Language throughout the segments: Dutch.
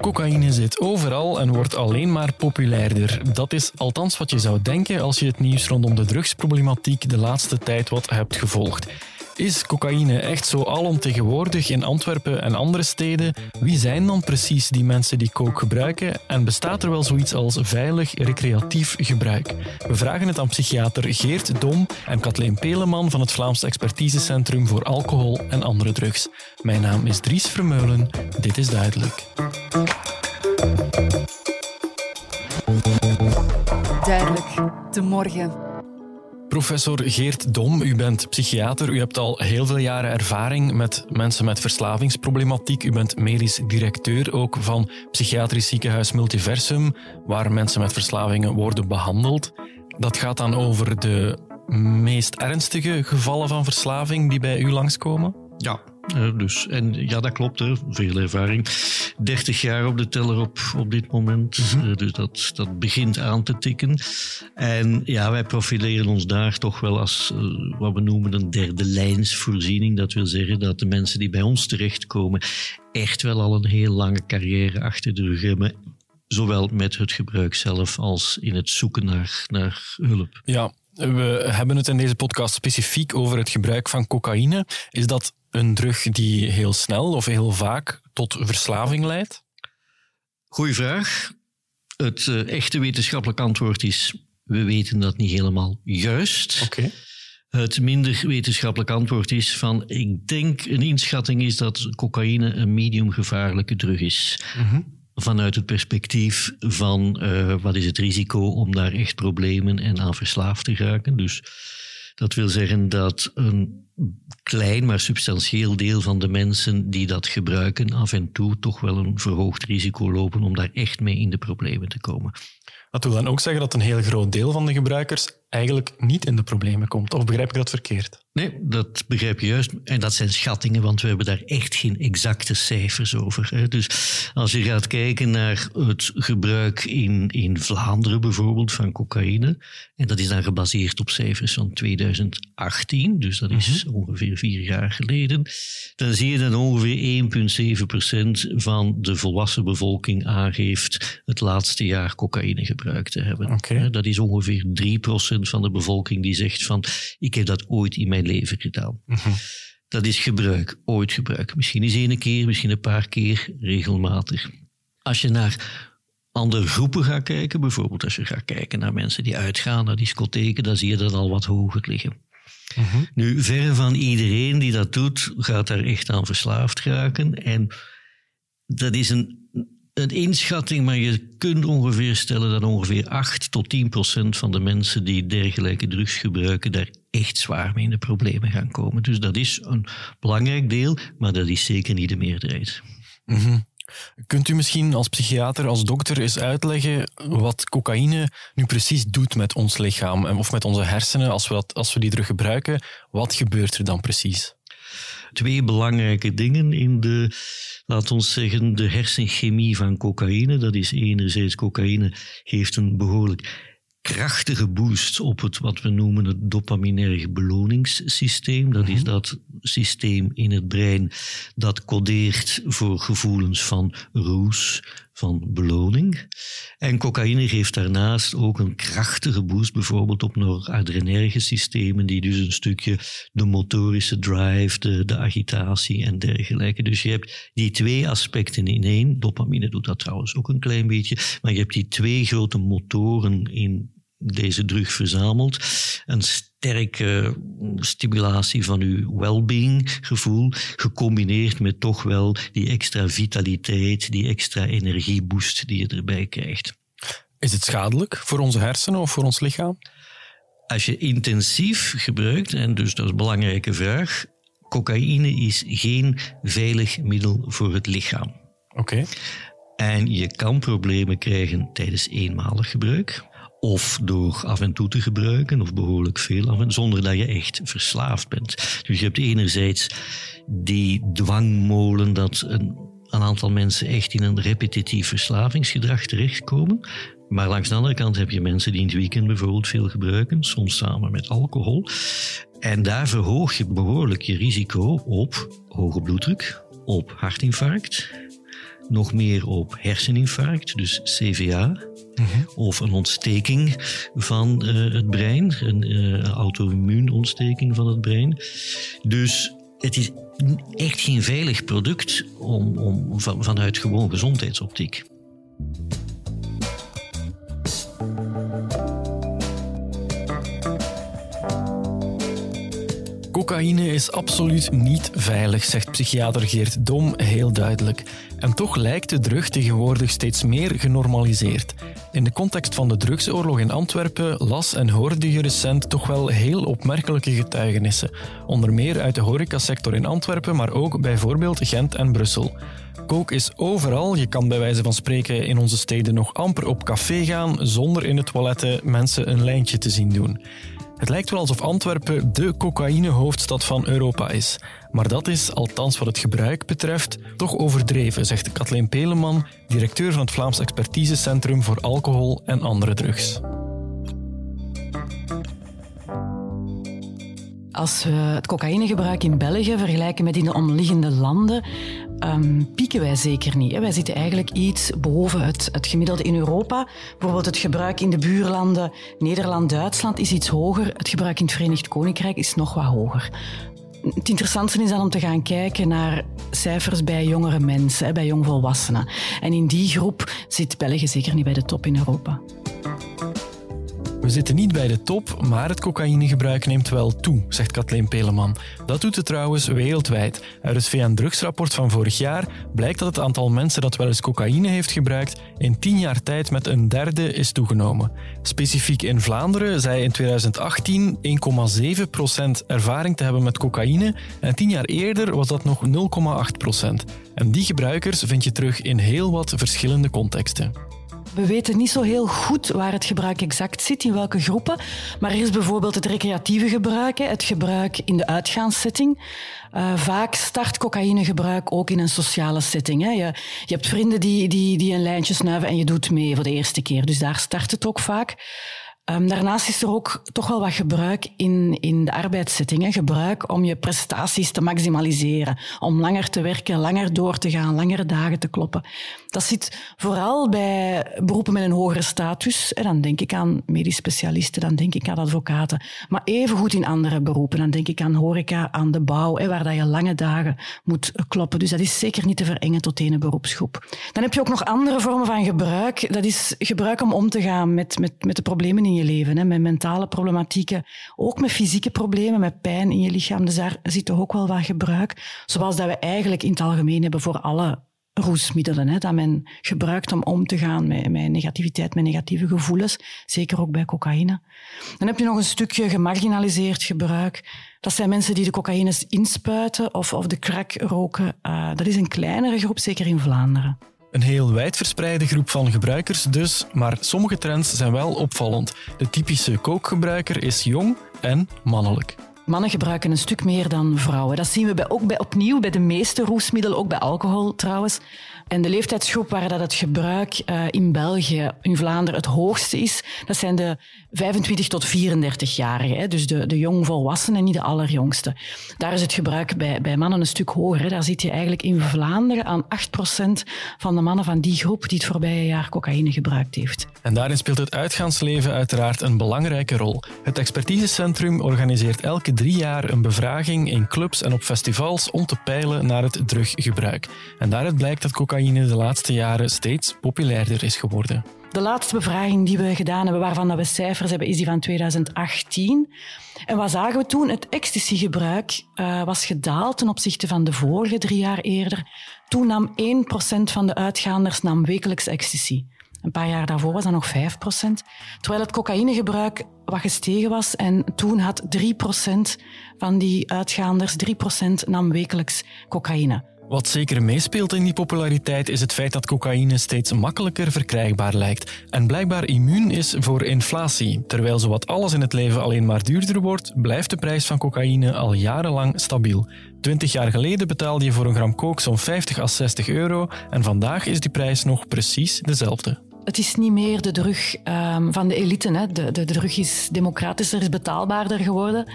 Cocaïne zit overal en wordt alleen maar populairder. Dat is althans wat je zou denken als je het nieuws rondom de drugsproblematiek de laatste tijd wat hebt gevolgd. Is cocaïne echt zo alomtegenwoordig in Antwerpen en andere steden? Wie zijn dan precies die mensen die coke gebruiken? En bestaat er wel zoiets als veilig recreatief gebruik? We vragen het aan psychiater Geert Dom en Kathleen Peleman van het Vlaams Expertisecentrum voor Alcohol en Andere Drugs. Mijn naam is Dries Vermeulen. Dit is duidelijk. Duidelijk, de morgen. Professor Geert Dom, u bent psychiater. U hebt al heel veel jaren ervaring met mensen met verslavingsproblematiek. U bent medisch directeur ook van Psychiatrisch Ziekenhuis Multiversum, waar mensen met verslavingen worden behandeld. Dat gaat dan over de meest ernstige gevallen van verslaving die bij u langskomen? Ja, uh, dus, en ja, dat klopt, hè. veel ervaring. 30 jaar op de teller op, op dit moment. Mm -hmm. dus dat, dat begint aan te tikken. En ja, wij profileren ons daar toch wel als uh, wat we noemen een derde lijnsvoorziening. Dat wil zeggen dat de mensen die bij ons terechtkomen echt wel al een heel lange carrière achter de rug hebben. Zowel met het gebruik zelf als in het zoeken naar, naar hulp. Ja, we hebben het in deze podcast specifiek over het gebruik van cocaïne. Is dat een drug die heel snel of heel vaak tot verslaving leidt? Goeie vraag. Het uh, echte wetenschappelijk antwoord is: we weten dat niet helemaal juist. Okay. Het minder wetenschappelijk antwoord is van, ik denk een inschatting is dat cocaïne een medium gevaarlijke drug is. Mm -hmm. Vanuit het perspectief van uh, wat is het risico om daar echt problemen en aan verslaafd te raken. Dus dat wil zeggen dat een klein maar substantieel deel van de mensen die dat gebruiken af en toe toch wel een verhoogd risico lopen om daar echt mee in de problemen te komen. Dat wil dan ook zeggen dat een heel groot deel van de gebruikers eigenlijk niet in de problemen komt. Of begrijp ik dat verkeerd? Nee, dat begrijp je juist. En dat zijn schattingen, want we hebben daar echt geen exacte cijfers over. Dus als je gaat kijken naar het gebruik in, in Vlaanderen bijvoorbeeld van cocaïne, en dat is dan gebaseerd op cijfers van 2018, dus dat is mm -hmm. ongeveer vier jaar geleden, dan zie je dat ongeveer 1,7% van de volwassen bevolking aangeeft het laatste jaar cocaïne gebruikt te hebben. Okay. Dat is ongeveer 3% van de bevolking die zegt van ik heb dat ooit in mijn leven gedaan. Mm -hmm. Dat is gebruik, ooit gebruik. Misschien eens één keer, misschien een paar keer, regelmatig. Als je naar andere groepen gaat kijken, bijvoorbeeld als je gaat kijken naar mensen die uitgaan naar discotheken, dan zie je dat al wat hoger liggen. Mm -hmm. Nu, verre van iedereen die dat doet, gaat daar echt aan verslaafd raken. En dat is een een inschatting, maar je kunt ongeveer stellen dat ongeveer 8 tot 10 procent van de mensen die dergelijke drugs gebruiken, daar echt zwaar mee in de problemen gaan komen. Dus dat is een belangrijk deel, maar dat is zeker niet de meerderheid. Mm. Kunt u misschien als psychiater, als dokter eens uitleggen wat cocaïne nu precies doet met ons lichaam of met onze hersenen als we, dat, als we die drug gebruiken? Wat gebeurt er dan precies? Twee belangrijke dingen in de laat ons zeggen, de hersenchemie van cocaïne. Dat is enerzijds, cocaïne geeft een behoorlijk krachtige boost op het wat we noemen het dopaminerg beloningssysteem. Dat is mhm. dat systeem in het brein dat codeert voor gevoelens van roes, van beloning. En cocaïne geeft daarnaast ook een krachtige boost, bijvoorbeeld op noradrenerge systemen, die dus een stukje de motorische drive, de, de agitatie en dergelijke. Dus je hebt die twee aspecten in één. Dopamine doet dat trouwens ook een klein beetje, maar je hebt die twee grote motoren in deze drug verzameld. Een sterke stimulatie van uw well-being gevoel, gecombineerd met toch wel die extra vitaliteit, die extra energieboost die je erbij krijgt. Is het schadelijk voor onze hersenen of voor ons lichaam? Als je intensief gebruikt, en dus dat is een belangrijke vraag, cocaïne is geen veilig middel voor het lichaam. Oké. Okay. En je kan problemen krijgen tijdens eenmalig gebruik of door af en toe te gebruiken, of behoorlijk veel af en zonder dat je echt verslaafd bent. Dus je hebt enerzijds die dwangmolen dat een, een aantal mensen echt in een repetitief verslavingsgedrag terechtkomen. Maar langs de andere kant heb je mensen die in het weekend bijvoorbeeld veel gebruiken, soms samen met alcohol. En daar verhoog je behoorlijk je risico op hoge bloeddruk, op hartinfarct, nog meer op herseninfarct, dus CVA, mhm. of een ontsteking van uh, het brein, een uh, auto-immuunontsteking van het brein. Dus het is echt geen veilig product om, om, van, vanuit gewoon gezondheidsoptiek. Cocaïne is absoluut niet veilig, zegt psychiater Geert Dom heel duidelijk. En toch lijkt de drug tegenwoordig steeds meer genormaliseerd. In de context van de drugsoorlog in Antwerpen las en hoorde je recent toch wel heel opmerkelijke getuigenissen. Onder meer uit de horecasector in Antwerpen, maar ook bijvoorbeeld Gent en Brussel. Coke is overal. Je kan bij wijze van spreken in onze steden nog amper op café gaan zonder in het toiletten mensen een lijntje te zien doen. Het lijkt wel alsof Antwerpen de cocaïnehoofdstad van Europa is. Maar dat is, althans wat het gebruik betreft, toch overdreven, zegt Kathleen Peleman, directeur van het Vlaams Expertisecentrum voor Alcohol en Andere Drugs. Als we het cocaïnegebruik in België vergelijken met in de omliggende landen, um, pieken wij zeker niet. Wij zitten eigenlijk iets boven het, het gemiddelde in Europa. Bijvoorbeeld het gebruik in de buurlanden Nederland, Duitsland is iets hoger. Het gebruik in het Verenigd Koninkrijk is nog wat hoger. Het interessantste is dan om te gaan kijken naar cijfers bij jongere mensen, bij jongvolwassenen. En in die groep zit België zeker niet bij de top in Europa. We zitten niet bij de top, maar het cocaïnegebruik neemt wel toe, zegt Kathleen Peleman. Dat doet het trouwens wereldwijd. Uit het VN-drugsrapport van vorig jaar blijkt dat het aantal mensen dat wel eens cocaïne heeft gebruikt in tien jaar tijd met een derde is toegenomen. Specifiek in Vlaanderen zei in 2018 1,7% ervaring te hebben met cocaïne en tien jaar eerder was dat nog 0,8%. En die gebruikers vind je terug in heel wat verschillende contexten. We weten niet zo heel goed waar het gebruik exact zit, in welke groepen. Maar er is bijvoorbeeld het recreatieve gebruik, het gebruik in de uitgaanssetting. Uh, vaak start cocaïnegebruik ook in een sociale setting. Hè. Je, je hebt vrienden die, die, die een lijntje snuiven en je doet mee voor de eerste keer. Dus daar start het ook vaak. Um, daarnaast is er ook toch wel wat gebruik in, in de arbeidssettingen. Gebruik om je prestaties te maximaliseren. Om langer te werken, langer door te gaan, langere dagen te kloppen. Dat zit vooral bij beroepen met een hogere status. En dan denk ik aan medisch specialisten, dan denk ik aan advocaten. Maar evengoed in andere beroepen. Dan denk ik aan horeca, aan de bouw, waar dat je lange dagen moet kloppen. Dus dat is zeker niet te verengen tot één beroepsgroep. Dan heb je ook nog andere vormen van gebruik. Dat is gebruik om om te gaan met, met, met de problemen in je leven. Hè, met mentale problematieken, ook met fysieke problemen, met pijn in je lichaam. Dus daar zit toch ook wel wat gebruik. Zoals dat we eigenlijk in het algemeen hebben voor alle roesmiddelen, hè, dat men gebruikt om om te gaan met, met negativiteit, met negatieve gevoelens. Zeker ook bij cocaïne. Dan heb je nog een stukje gemarginaliseerd gebruik. Dat zijn mensen die de cocaïne inspuiten of, of de crack roken. Uh, dat is een kleinere groep, zeker in Vlaanderen. Een heel wijdverspreide groep van gebruikers dus, maar sommige trends zijn wel opvallend. De typische kookgebruiker is jong en mannelijk. Mannen gebruiken een stuk meer dan vrouwen. Dat zien we ook bij, opnieuw bij de meeste roesmiddelen, ook bij alcohol trouwens. En de leeftijdsgroep waar dat het gebruik uh, in België, in Vlaanderen, het hoogste is, dat zijn de 25 tot 34-jarigen. Dus de, de jongvolwassenen, niet de allerjongste. Daar is het gebruik bij, bij mannen een stuk hoger. Daar zit je eigenlijk in Vlaanderen aan 8% van de mannen van die groep die het voorbije jaar cocaïne gebruikt heeft. En daarin speelt het uitgaansleven uiteraard een belangrijke rol. Het expertisecentrum organiseert elke drie jaar een bevraging in clubs en op festivals om te peilen naar het druggebruik. En daaruit blijkt dat cocaïne de laatste jaren steeds populairder is geworden. De laatste bevraging die we gedaan hebben, waarvan we cijfers hebben, is die van 2018. En wat zagen we toen? Het ecstasygebruik uh, was gedaald ten opzichte van de vorige drie jaar eerder. Toen nam 1% van de uitgaanders nam wekelijks ecstasy. Een paar jaar daarvoor was dat nog 5% Terwijl het cocaïnegebruik wat gestegen was. En toen had 3% van die uitgaanders, 3 nam wekelijks cocaïne. Wat zeker meespeelt in die populariteit is het feit dat cocaïne steeds makkelijker verkrijgbaar lijkt en blijkbaar immuun is voor inflatie. Terwijl zowat alles in het leven alleen maar duurder wordt, blijft de prijs van cocaïne al jarenlang stabiel. Twintig jaar geleden betaalde je voor een gram kook zo'n 50 à 60 euro en vandaag is die prijs nog precies dezelfde. Het is niet meer de drug um, van de elite. Hè. De, de, de, drug is democratischer, is betaalbaarder geworden.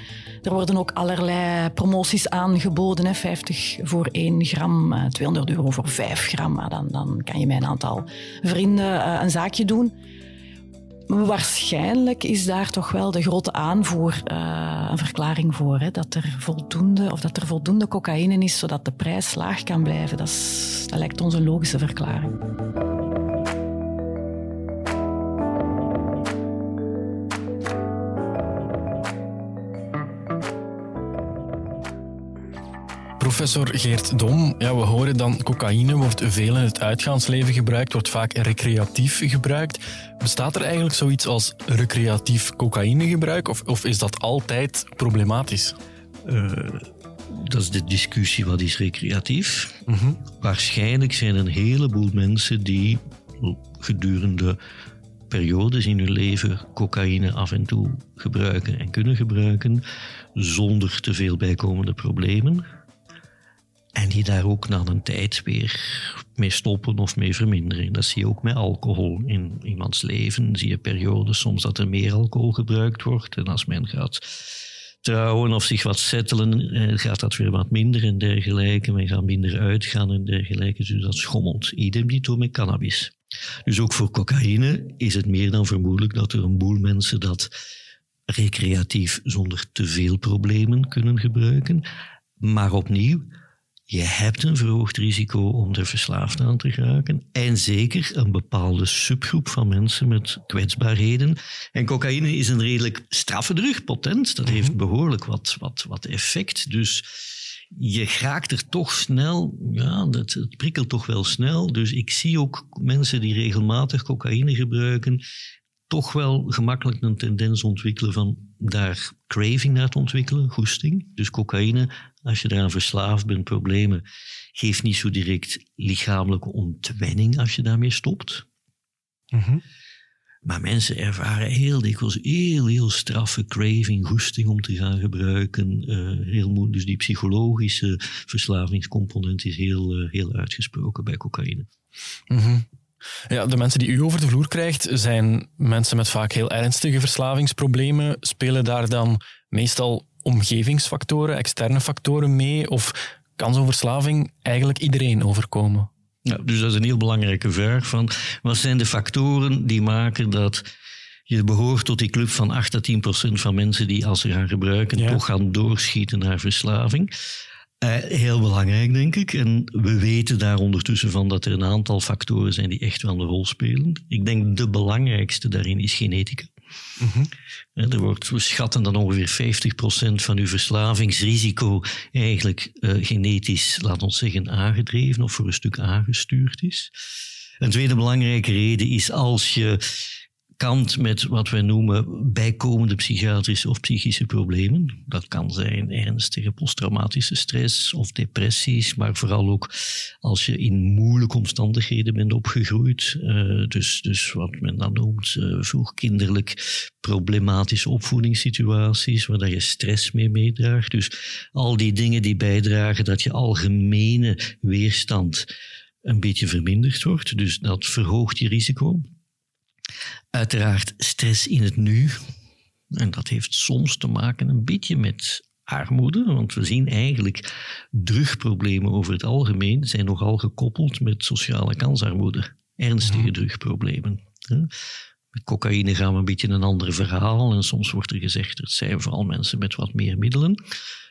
Er worden ook allerlei promoties aangeboden. Hè. 50 voor 1 gram, 200 euro voor 5 gram. Dan, dan kan je met een aantal vrienden uh, een zaakje doen. Waarschijnlijk is daar toch wel de grote aanvoer uh, een verklaring voor. Hè, dat, er voldoende, of dat er voldoende cocaïne is zodat de prijs laag kan blijven. Dat, dat lijkt ons een logische verklaring. Professor Geert Dom, ja, we horen dan cocaïne wordt veel in het uitgaansleven gebruikt, wordt vaak recreatief gebruikt. Bestaat er eigenlijk zoiets als recreatief cocaïnegebruik of, of is dat altijd problematisch? Uh, dat is de discussie wat is recreatief. Uh Waarschijnlijk zijn een heleboel mensen die gedurende periodes in hun leven cocaïne af en toe gebruiken en kunnen gebruiken zonder te veel bijkomende problemen. En die daar ook na een tijd weer mee stoppen of mee verminderen. Dat zie je ook met alcohol in iemands leven. Zie je periodes soms dat er meer alcohol gebruikt wordt. En als men gaat trouwen of zich wat settelen, eh, gaat dat weer wat minder en dergelijke. Men gaat minder uitgaan en dergelijke. Dus dat schommelt. Idem dito met cannabis. Dus ook voor cocaïne is het meer dan vermoedelijk dat er een boel mensen dat recreatief zonder te veel problemen kunnen gebruiken. Maar opnieuw, je hebt een verhoogd risico om er verslaafd aan te geraken. En zeker een bepaalde subgroep van mensen met kwetsbaarheden. En cocaïne is een redelijk straffe drug, potent. Dat heeft mhm. behoorlijk wat, wat, wat effect. Dus je raakt er toch snel, ja, het, het prikkelt toch wel snel. Dus ik zie ook mensen die regelmatig cocaïne gebruiken, toch wel gemakkelijk een tendens ontwikkelen van daar craving naar te ontwikkelen, goesting. Dus cocaïne, als je eraan verslaafd bent, problemen, geeft niet zo direct lichamelijke ontwenning als je daarmee stopt. Mhm. Maar mensen ervaren heel dikwijls heel, heel straffe craving, goesting om te gaan gebruiken. Uh, heel dus die psychologische verslavingscomponent is heel, uh, heel uitgesproken bij cocaïne. Mm ja, de mensen die u over de vloer krijgt, zijn mensen met vaak heel ernstige verslavingsproblemen. Spelen daar dan meestal omgevingsfactoren, externe factoren mee? Of kan zo'n verslaving eigenlijk iedereen overkomen? Ja, dus dat is een heel belangrijke vraag. Van, wat zijn de factoren die maken dat je behoort tot die club van 8 à 10 procent van mensen die als ze gaan gebruiken toch gaan doorschieten naar verslaving? Uh, heel belangrijk, denk ik. En we weten daar ondertussen van dat er een aantal factoren zijn die echt wel een rol spelen. Ik denk de belangrijkste daarin is genetica. Mm Er wordt, we schatten dat ongeveer 50% van uw verslavingsrisico eigenlijk uh, genetisch, laat ons zeggen, aangedreven of voor een stuk aangestuurd is. Een tweede belangrijke reden is als je kant met wat wij noemen bijkomende psychiatrische of psychische problemen. Dat kan zijn ernstige posttraumatische stress of depressies, maar vooral ook als je in moeilijke omstandigheden bent opgegroeid. Uh, dus, dus wat men dan noemt uh, vroegkinderlijk problematische opvoedingssituaties, waar je stress mee meedraagt. Dus al die dingen die bijdragen dat je algemene weerstand een beetje verminderd wordt. Dus dat verhoogt je risico. Uiteraard stress in het nu. En dat heeft soms te maken een beetje met armoede, want we zien eigenlijk drugproblemen over het algemeen zijn nogal gekoppeld met sociale kansarmoede. Ernstige mhm. drugproblemen. Met cocaïne gaan we een beetje een ander verhaal en soms wordt er gezegd het zijn vooral mensen met wat meer middelen.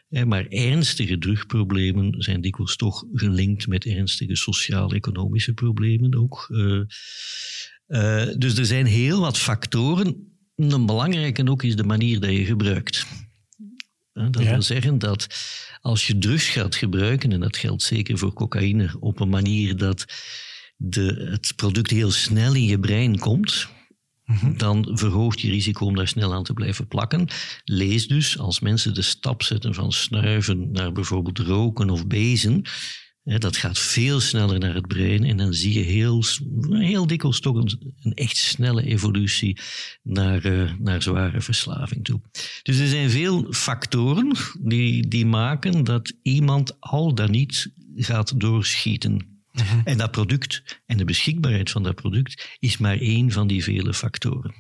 Maar ernstige drugproblemen zijn dikwijls toch gelinkt met ernstige sociaal-economische problemen ook. Eh, uh, dus er zijn heel wat factoren. Een belangrijke ook is de manier dat je gebruikt. Dat wil zeggen dat als je drugs gaat gebruiken, en dat geldt zeker voor cocaïne, op een manier dat de, het product heel snel in je brein komt, mhm. dan verhoogt je risico om daar snel aan te blijven plakken. Lees dus, als mensen de stap zetten van snuiven naar bijvoorbeeld roken of bezen, dat gaat veel sneller naar het brein en dan zie je heel, heel dikwijls toch een, een echt snelle evolutie naar, uh, naar zware verslaving toe. Dus er zijn veel factoren die, die maken dat iemand al dan niet gaat doorschieten. Mhm. En dat product en de beschikbaarheid van dat product is maar één van die vele factoren.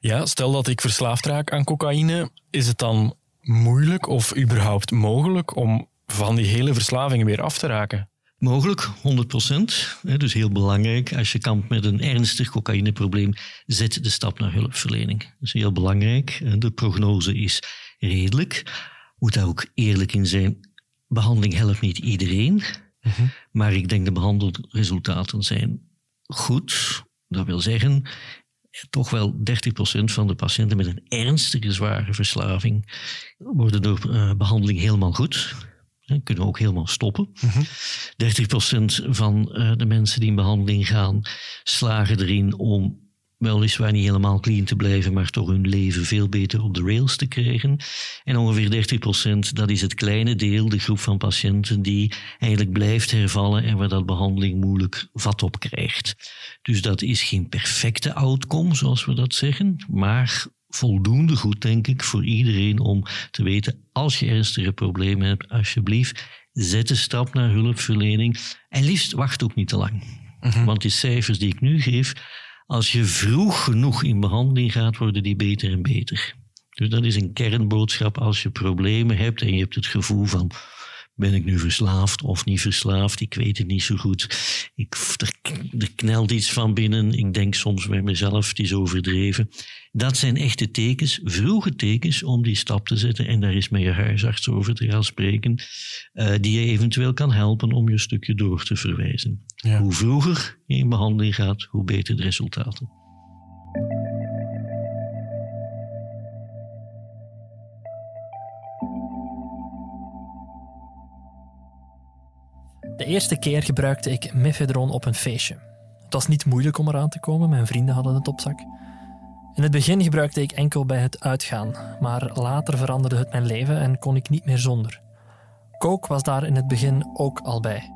Ja, stel dat ik verslaafd raak aan cocaïne, is het dan moeilijk of überhaupt mogelijk om van die hele verslaving weer af te raken? Mogelijk, 100 procent. Dus heel belangrijk. Als je kampt met een ernstig cocaïneprobleem, zet de stap naar hulpverlening. Dat is heel belangrijk. De prognose is redelijk. Moet daar ook eerlijk in zijn. Behandeling helpt niet iedereen. Mhm. Maar ik denk de behandelresultaten zijn goed. Dat wil zeggen, toch wel 30% van de patiënten met een ernstige zware verslaving worden door uh, behandeling helemaal goed. En kunnen we ook helemaal stoppen. Mm -hmm. 30% van uh, de mensen die in behandeling gaan, slagen erin om weliswaar niet helemaal clean te blijven, maar toch hun leven veel beter op de rails te krijgen. En ongeveer 30% dat is het kleine deel, de groep van patiënten die eigenlijk blijft hervallen en waar dat behandeling moeilijk vat op krijgt. Dus dat is geen perfecte outcome, zoals we dat zeggen, maar voldoende goed, denk ik, voor iedereen om te weten, als je ernstige problemen hebt, alsjeblieft, zet de stap naar hulpverlening en liefst wacht ook niet te lang. Mhm. Want die cijfers die ik nu geef, als je vroeg genoeg in behandeling gaat, worden die beter en beter. Dus dat is een kernboodschap als je problemen hebt en je hebt het gevoel van ben ik nu verslaafd of niet verslaafd? Ik weet het niet zo goed. Ik, er, er knelt iets van binnen. Ik denk soms bij mezelf, het is overdreven. Dat zijn echte tekens, vroege tekens om die stap te zetten. En daar is met je huisarts over te gaan spreken, uh, die je eventueel kan helpen om je stukje door te verwijzen. Hoe vroeger je in behandeling gaat, hoe beter de resultaten. De eerste keer gebruikte ik mefedron op een feestje. Het was niet moeilijk om eraan te komen, mijn vrienden hadden het op zak. In het begin gebruikte ik enkel bij het uitgaan, maar later veranderde het mijn leven en kon ik niet meer zonder. Coke was daar in het begin ook al bij.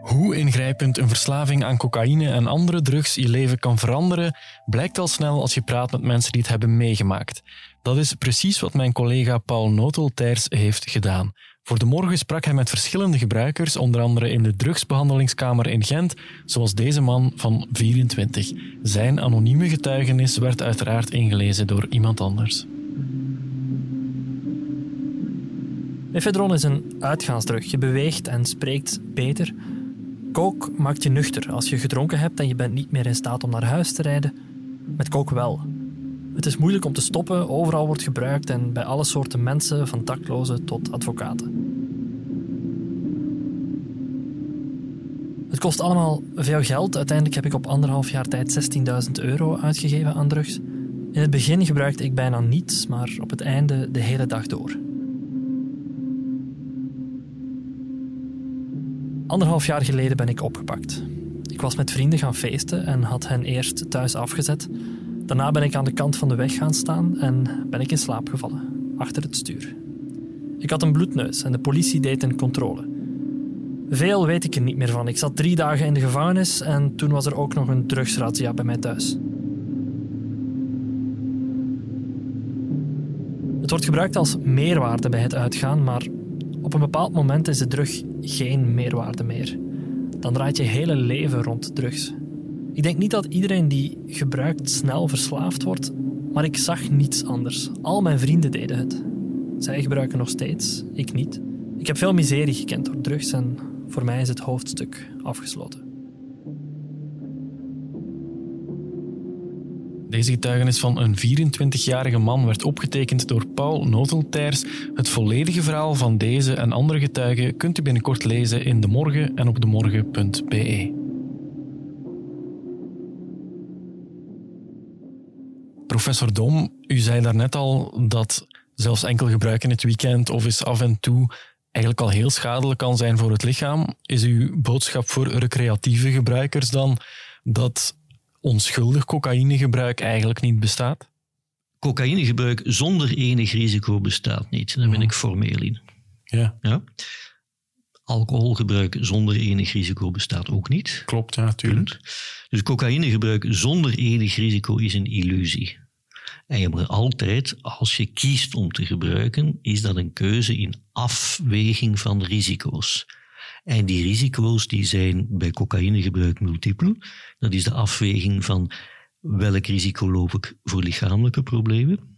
Hoe ingrijpend een verslaving aan cocaïne en andere drugs je leven kan veranderen, blijkt al snel als je praat met mensen die het hebben meegemaakt. Dat is precies wat mijn collega Paul Noteltijrs heeft gedaan. Voor de morgen sprak hij met verschillende gebruikers, onder andere in de drugsbehandelingskamer in Gent, zoals deze man van 24. Zijn anonieme getuigenis werd uiteraard ingelezen door iemand anders. Ephedron is een uitgaansdrug. Je beweegt en spreekt beter. Kook maakt je nuchter als je gedronken hebt en je bent niet meer in staat om naar huis te rijden. Met kook wel. Het is moeilijk om te stoppen, overal wordt gebruikt en bij alle soorten mensen, van daklozen tot advocaten. Het kost allemaal veel geld. Uiteindelijk heb ik op anderhalf jaar tijd 16.000 euro uitgegeven aan drugs. In het begin gebruikte ik bijna niets, maar op het einde de hele dag door. Anderhalf jaar geleden ben ik opgepakt. Ik was met vrienden gaan feesten en had hen eerst thuis afgezet. Daarna ben ik aan de kant van de weg gaan staan en ben ik in slaap gevallen, achter het stuur. Ik had een bloedneus en de politie deed een controle. Veel weet ik er niet meer van. Ik zat drie dagen in de gevangenis en toen was er ook nog een drugsrazzia bij mij thuis. Het wordt gebruikt als meerwaarde bij het uitgaan, maar op een bepaald moment is de drug geen meerwaarde meer. Dan draait je hele leven rond drugs. Ik denk niet dat iedereen die gebruikt snel verslaafd wordt, maar ik zag niets anders. Al mijn vrienden deden het. Zij gebruiken nog steeds, ik niet. Ik heb veel miserie gekend door drugs en voor mij is het hoofdstuk afgesloten. Deze getuigenis van een 24-jarige man werd opgetekend door Paul Noteltijrs. Het volledige verhaal van deze en andere getuigen kunt u binnenkort lezen in De Morgen en op demorgen.be. Professor Dom, u zei daarnet al dat zelfs enkel gebruik in het weekend of eens af en toe eigenlijk al heel schadelijk kan zijn voor het lichaam. Is uw boodschap voor recreatieve gebruikers dan dat onschuldig cocaïnegebruik eigenlijk niet bestaat? Cocaïnegebruik zonder enig risico bestaat niet. Daar ben ik formeel in. Ja. ja? Alcoholgebruik zonder enig risico bestaat ook niet. Klopt, ja, natuurlijk. Dus cocaïnegebruik zonder enig risico is een illusie. En je moet altijd, als je kiest om te gebruiken, is dat een keuze in afweging van risico's. En die risico's die zijn bij cocaïnegebruik multiple. Dat is de afweging van welk risico loop ik voor lichamelijke problemen.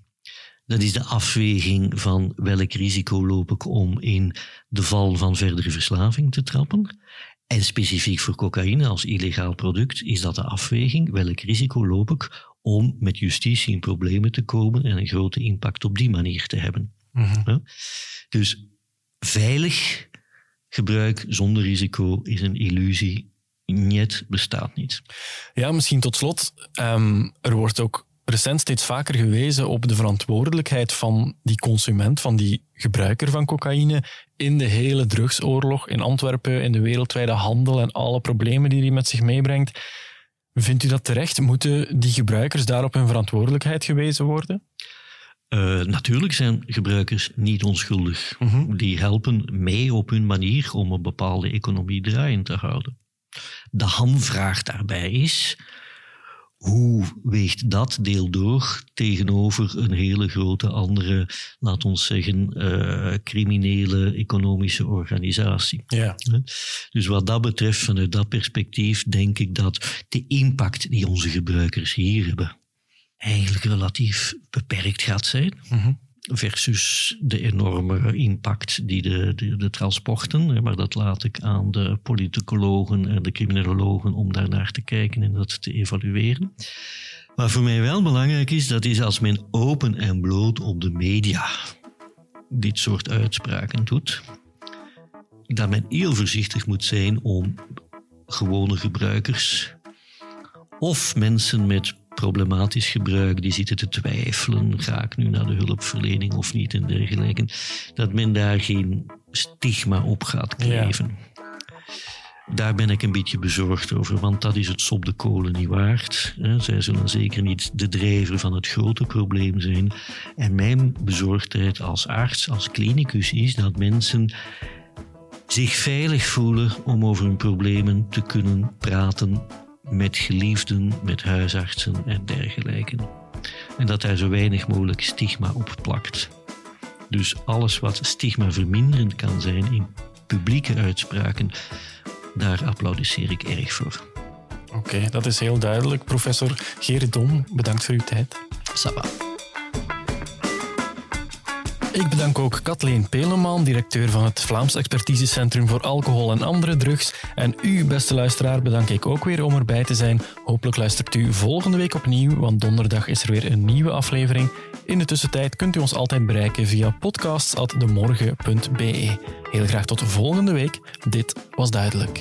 Dat is de afweging van welk risico loop ik om in de val van verdere verslaving te trappen. En specifiek voor cocaïne als illegaal product is dat de afweging welk risico loop ik om met justitie in problemen te komen en een grote impact op die manier te hebben. Mhm. Dus veilig gebruik zonder risico is een illusie. Niet bestaat niet. Ja, misschien tot slot. ehm, er wordt ook recent steeds vaker gewezen op de verantwoordelijkheid van die consument, van die gebruiker van cocaïne in de hele drugsoorlog in Antwerpen, in de wereldwijde handel en alle problemen die die met zich meebrengt. Vindt u dat terecht? Moeten die gebruikers daarop hun verantwoordelijkheid gewezen worden? Eh, natuurlijk zijn gebruikers niet onschuldig. Mhm. Die helpen mee op hun manier om een bepaalde economie draaiend te houden. De hamvraag daarbij is, hoe weegt dat deel door tegenover een hele grote andere, laat ons zeggen, eh, criminele economische organisatie? Ja. Dus wat dat betreft, vanuit dat perspectief, denk ik dat de impact die onze gebruikers hier hebben, eigenlijk relatief beperkt gaat zijn. Mhm. Versus de enorme impact die de, de, de transporten, maar dat laat ik aan de politicologen en de criminologen om daarnaar te kijken en dat te evalueren. Wat voor mij wel belangrijk is, dat is als men open en bloot op de media dit soort uitspraken doet, dat men heel voorzichtig moet zijn om gewone gebruikers of mensen met problematisch gebruik die zitten te twijfelen, ga ik nu naar de hulpverlening of niet en dergelijke, dat men daar geen stigma op gaat kleven. Daar ben ik een beetje bezorgd over, want dat is het sop de kolen niet waard. Zij zullen zeker niet de drijver van het grote probleem zijn. En mijn bezorgdheid als arts, als klinicus, is dat mensen zich veilig voelen om over hun problemen te kunnen praten met geliefden, met huisartsen en dergelijke. En dat daar zo weinig mogelijk stigma op plakt. Dus alles wat stigma verminderend kan zijn in publieke uitspraken, daar applaudisseer ik erg voor. Oké, dat is heel duidelijk. Professor Gerrit Dom, bedankt voor uw tijd. Ça va. Ik bedank ook Kathleen Peleman, directeur van het Vlaams Expertisecentrum voor Alcohol en Andere Drugs. En u, beste luisteraar, bedank ik ook weer om erbij te zijn. Hopelijk luistert u volgende week opnieuw, want donderdag is er weer een nieuwe aflevering. In de tussentijd kunt u ons altijd bereiken via podcasts.demorgen.be. Heel graag tot volgende week. Dit was duidelijk.